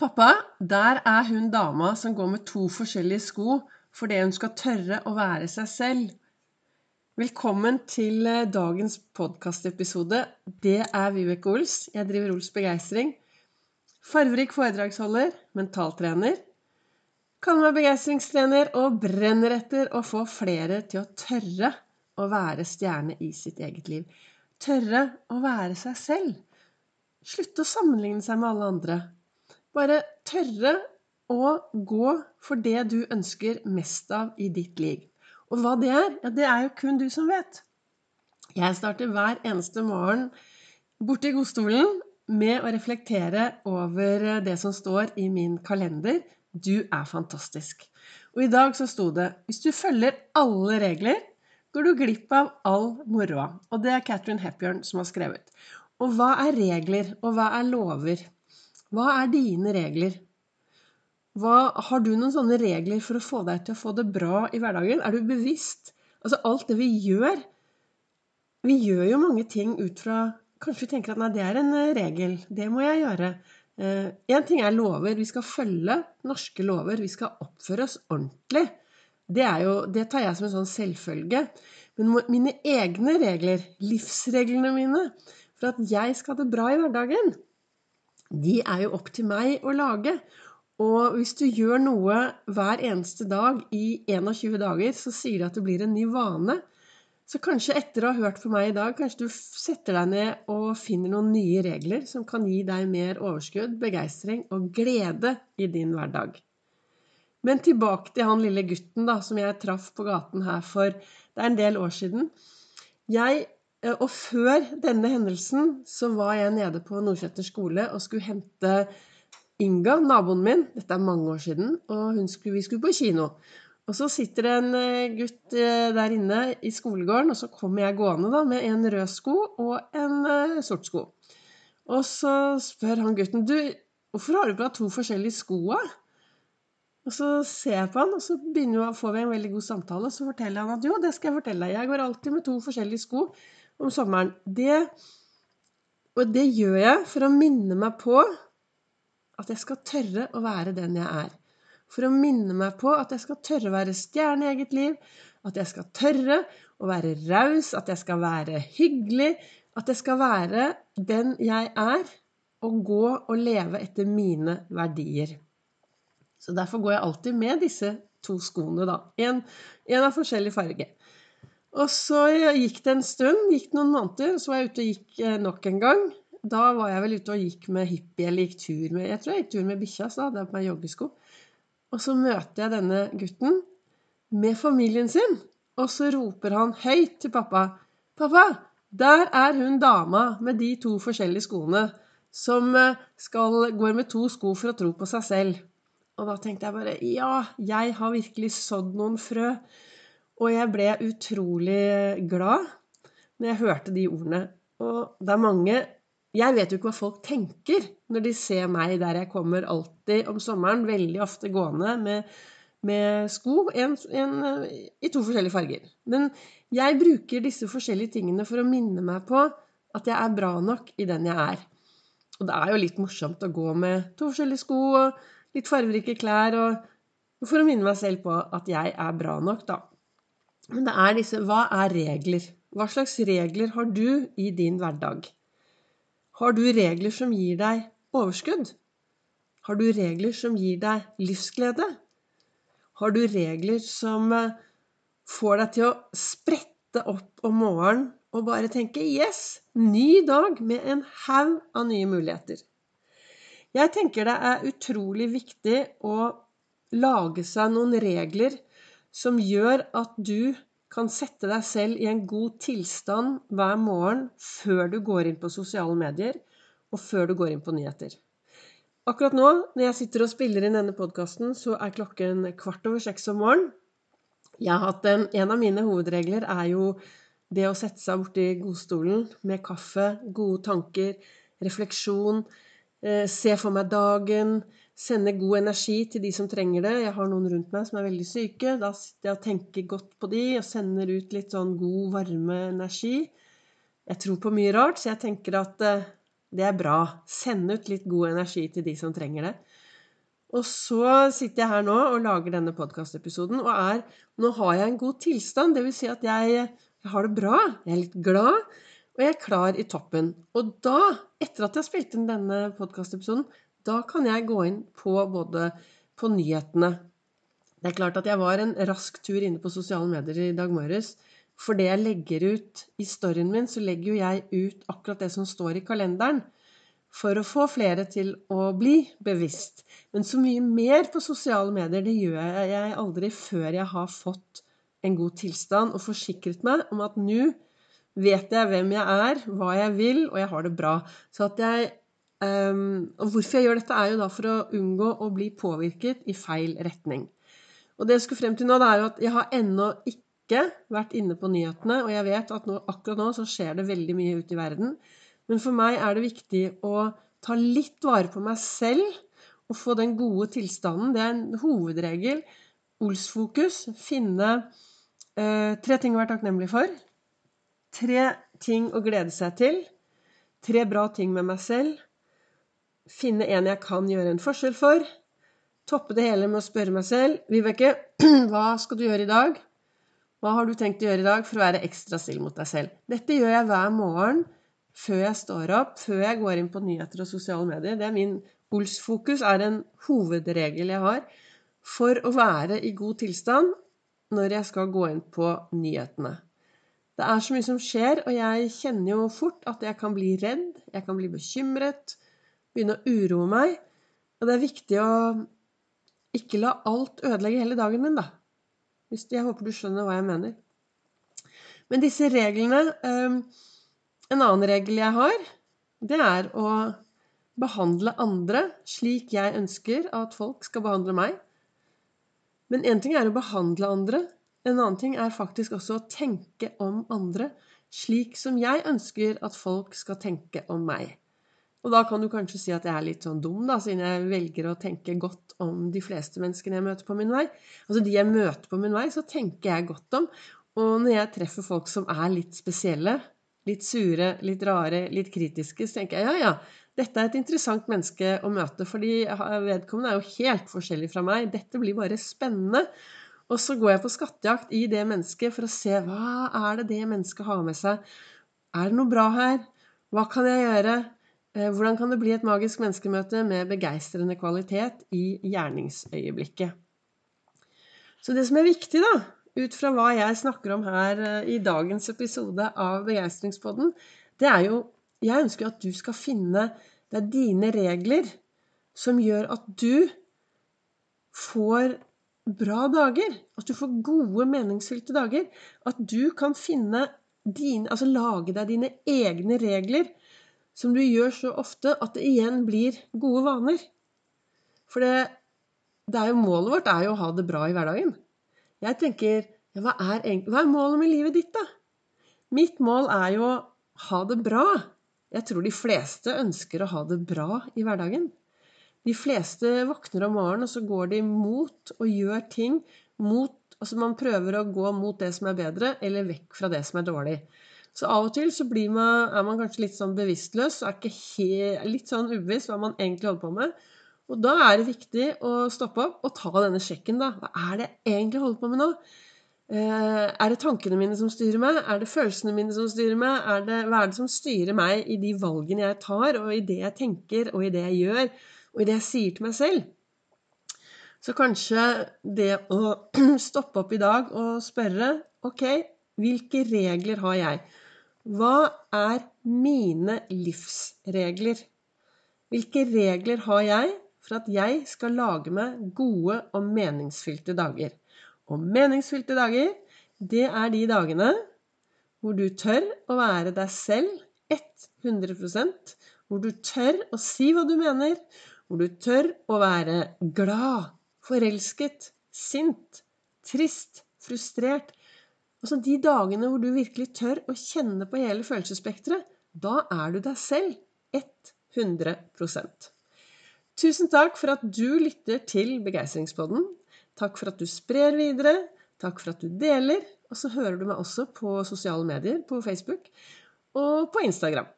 Pappa, der er hun dama som går med to forskjellige sko fordi hun skal tørre å være seg selv. Velkommen til eh, dagens podkastepisode. Det er Vibeke Ols. Jeg driver Ols Begeistring. Farverik foredragsholder, mentaltrener. Kaller meg begeistringstrener og brenner etter å få flere til å tørre å være stjerne i sitt eget liv. Tørre å være seg selv. Slutte å sammenligne seg med alle andre. Bare tørre å gå for det du ønsker mest av i ditt liv. Og hva det er, ja, det er jo kun du som vet. Jeg starter hver eneste morgen borte i godstolen med å reflektere over det som står i min kalender. Du er fantastisk. Og i dag så sto det hvis du følger alle regler, går du glipp av all moroa. Og det er Catherine Hepbjørn som har skrevet. Og hva er regler, og hva er lover? Hva er dine regler? Hva, har du noen sånne regler for å få deg til å få det bra i hverdagen? Er du bevisst? Altså alt det vi gjør Vi gjør jo mange ting ut fra Kanskje vi tenker at nei, det er en eh, regel. Det må jeg gjøre. Én eh, ting er lover. Vi skal følge norske lover. Vi skal oppføre oss ordentlig. Det, jo, det tar jeg som en sånn selvfølge. Men mine egne regler, livsreglene mine, for at jeg skal ha det bra i hverdagen, de er jo opp til meg å lage. Og hvis du gjør noe hver eneste dag i 21 dager, så sier det at det blir en ny vane. Så kanskje etter å ha hørt på meg i dag, kanskje du setter deg ned og finner noen nye regler som kan gi deg mer overskudd, begeistring og glede i din hverdag. Men tilbake til han lille gutten da, som jeg traff på gaten her for det er en del år siden. Jeg og før denne hendelsen så var jeg nede på Nordseter skole og skulle hente Inga, naboen min. Dette er mange år siden. Og skulle, vi skulle på kino. Og så sitter det en eh, gutt eh, der inne i skolegården, og så kommer jeg gående da med en rød sko og en sort sko. Og så spør han gutten du, hvorfor har du på deg to forskjellige sko? Og så ser jeg på han, og så begynner, vi, får vi en veldig god samtale. Og så forteller han at jo, det skal jeg fortelle deg. Jeg går alltid med to forskjellige sko om sommeren. Det, og det gjør jeg for å minne meg på at jeg skal tørre å være den jeg er. For å minne meg på at jeg skal tørre å være stjerne i eget liv. At jeg skal tørre å være raus, at jeg skal være hyggelig. At jeg skal være den jeg er, og gå og leve etter mine verdier. Så derfor går jeg alltid med disse to skoene, da. En av forskjellig farge. Og så gikk det en stund, gikk noen måneder, så var jeg ute og gikk eh, nok en gang. Da var jeg vel ute og gikk med hippie, eller gikk tur med Jeg tror jeg gikk tur med bikkja, så hadde jeg på meg joggesko. Og så møter jeg denne gutten med familien sin, og så roper han høyt til pappa 'Pappa, der er hun dama med de to forskjellige skoene, som eh, skal, går med to sko for å tro på seg selv.' Og da tenkte jeg bare Ja, jeg har virkelig sådd noen frø. Og jeg ble utrolig glad når jeg hørte de ordene. Og det er mange Jeg vet jo ikke hva folk tenker når de ser meg der jeg kommer alltid om sommeren, veldig ofte gående med, med sko en, en, i to forskjellige farger. Men jeg bruker disse forskjellige tingene for å minne meg på at jeg er bra nok i den jeg er. Og det er jo litt morsomt å gå med to forskjellige sko og litt fargerike klær, og for å minne meg selv på at jeg er bra nok, da. Men det er disse Hva er regler? Hva slags regler har du i din hverdag? Har du regler som gir deg overskudd? Har du regler som gir deg livsglede? Har du regler som eh, får deg til å sprette opp om morgenen og bare tenke 'yes, ny dag med en haug av nye muligheter'? Jeg tenker det er utrolig viktig å lage seg noen regler som gjør at du kan sette deg selv i en god tilstand hver morgen før du går inn på sosiale medier, og før du går inn på nyheter. Akkurat nå, når jeg sitter og spiller inn denne podkasten, så er klokken kvart over seks om morgenen. En, en, av mine hovedregler er jo det å sette seg borti godstolen med kaffe, gode tanker, refleksjon, eh, se for meg dagen, sende god energi til de som trenger det. Jeg har noen rundt meg som er veldig syke. Da sitter jeg og tenker godt på de og sender ut litt sånn god, varme energi. Jeg tror på mye rart, så jeg tenker at eh, det er bra. Sende ut litt god energi til de som trenger det. Og så sitter jeg her nå og lager denne podkastepisoden, og er Nå har jeg en god tilstand. Det vil si at jeg, jeg har det bra. Jeg er litt glad. Og jeg er klar i toppen. Og da, etter at jeg har spilt inn denne podkastepisoden, da kan jeg gå inn på både på nyhetene Det er klart at jeg var en rask tur inne på sosiale medier i dag morges. For det jeg legger ut i storyen min, så legger jo jeg ut akkurat det som står i kalenderen for å få flere til å bli bevisst. Men så mye mer på sosiale medier, det gjør jeg aldri før jeg har fått en god tilstand og forsikret meg om at nå vet jeg hvem jeg er, hva jeg vil, og jeg har det bra. Så at jeg um, Og hvorfor jeg gjør dette, er jo da for å unngå å bli påvirket i feil retning. Og det jeg skulle frem til nå, det er jo at jeg har ennå ikke vært inne på nyhetene, og jeg vet at nå, akkurat nå så skjer det veldig mye ute i verden. Men for meg er det viktig å ta litt vare på meg selv og få den gode tilstanden. Det er en hovedregel. Olsfokus. Finne eh, tre ting å være takknemlig for. Tre ting å glede seg til. Tre bra ting med meg selv. Finne en jeg kan gjøre en forskjell for. Toppe det hele med å spørre meg selv Vibeke, hva skal du gjøre i dag? Hva har du tenkt å gjøre i dag for å være ekstra snill mot deg selv? Dette gjør jeg hver morgen før jeg står opp, før jeg går inn på nyheter og sosiale medier. Det er min Ols-fokus er en hovedregel jeg har for å være i god tilstand når jeg skal gå inn på nyhetene. Det er så mye som skjer, og jeg kjenner jo fort at jeg kan bli redd, jeg kan bli bekymret, begynne å uroe meg. Og det er viktig å ikke la alt ødelegge hele dagen min, da. Jeg håper du skjønner hva jeg mener. Men disse reglene ehm, en annen regel jeg har, det er å behandle andre slik jeg ønsker at folk skal behandle meg. Men én ting er å behandle andre. En annen ting er faktisk også å tenke om andre slik som jeg ønsker at folk skal tenke om meg. Og da kan du kanskje si at jeg er litt sånn dum, da, siden jeg velger å tenke godt om de fleste menneskene jeg møter på min vei. Altså de jeg møter på min vei, så tenker jeg godt om. Og når jeg treffer folk som er litt spesielle, litt sure, litt rare, litt kritiske, så tenker jeg ja, ja, dette er et interessant menneske å møte, fordi vedkommende er jo helt forskjellig fra meg. Dette blir bare spennende. Og så går jeg på skattejakt i det mennesket for å se hva er det det mennesket har med seg. Er det noe bra her? Hva kan jeg gjøre? Eh, hvordan kan det bli et magisk menneskemøte med begeistrende kvalitet i gjerningsøyeblikket? Så det som er viktig, da, ut fra hva jeg snakker om her eh, i dagens episode av Begeistringspodden, det er jo Jeg ønsker at du skal finne Det er dine regler som gjør at du får bra dager. At du får gode, meningsfylte dager. At du kan finne dine Altså lage deg dine egne regler som du gjør så ofte at det igjen blir gode vaner. For det, det jo målet vårt er jo å ha det bra i hverdagen. Jeg tenker ja, hva, er, hva er målet med livet ditt, da? Mitt mål er jo å ha det bra. Jeg tror de fleste ønsker å ha det bra i hverdagen. De fleste våkner om morgenen, og så går de mot og gjør ting mot Altså man prøver å gå mot det som er bedre, eller vekk fra det som er dårlig. Så av og til så man, er man kanskje litt sånn bevisstløs er helt, litt sånn ubevisst hva man egentlig holder på med. Og da er det viktig å stoppe opp og ta denne sjekken, da. Hva er det jeg egentlig holder på med nå? Eh, er det tankene mine som styrer meg? Er det følelsene mine som styrer meg? Er det, hva er det som styrer meg i de valgene jeg tar, og i det jeg tenker, og i det jeg gjør, og i det jeg sier til meg selv? Så kanskje det å stoppe opp i dag og spørre OK, hvilke regler har jeg? Hva er mine livsregler? Hvilke regler har jeg for at jeg skal lage meg gode og meningsfylte dager. Og meningsfylte dager, det er de dagene hvor du tør å være deg selv 100% hvor du tør å si hva du mener, hvor du tør å være glad, forelsket, sint, trist, frustrert. Altså de dagene hvor du virkelig tør å kjenne på hele følelsesspekteret, da er du deg selv 100% Tusen takk for at du lytter til Begeistringspodden. Takk for at du sprer videre. Takk for at du deler. Og så hører du meg også på sosiale medier, på Facebook og på Instagram.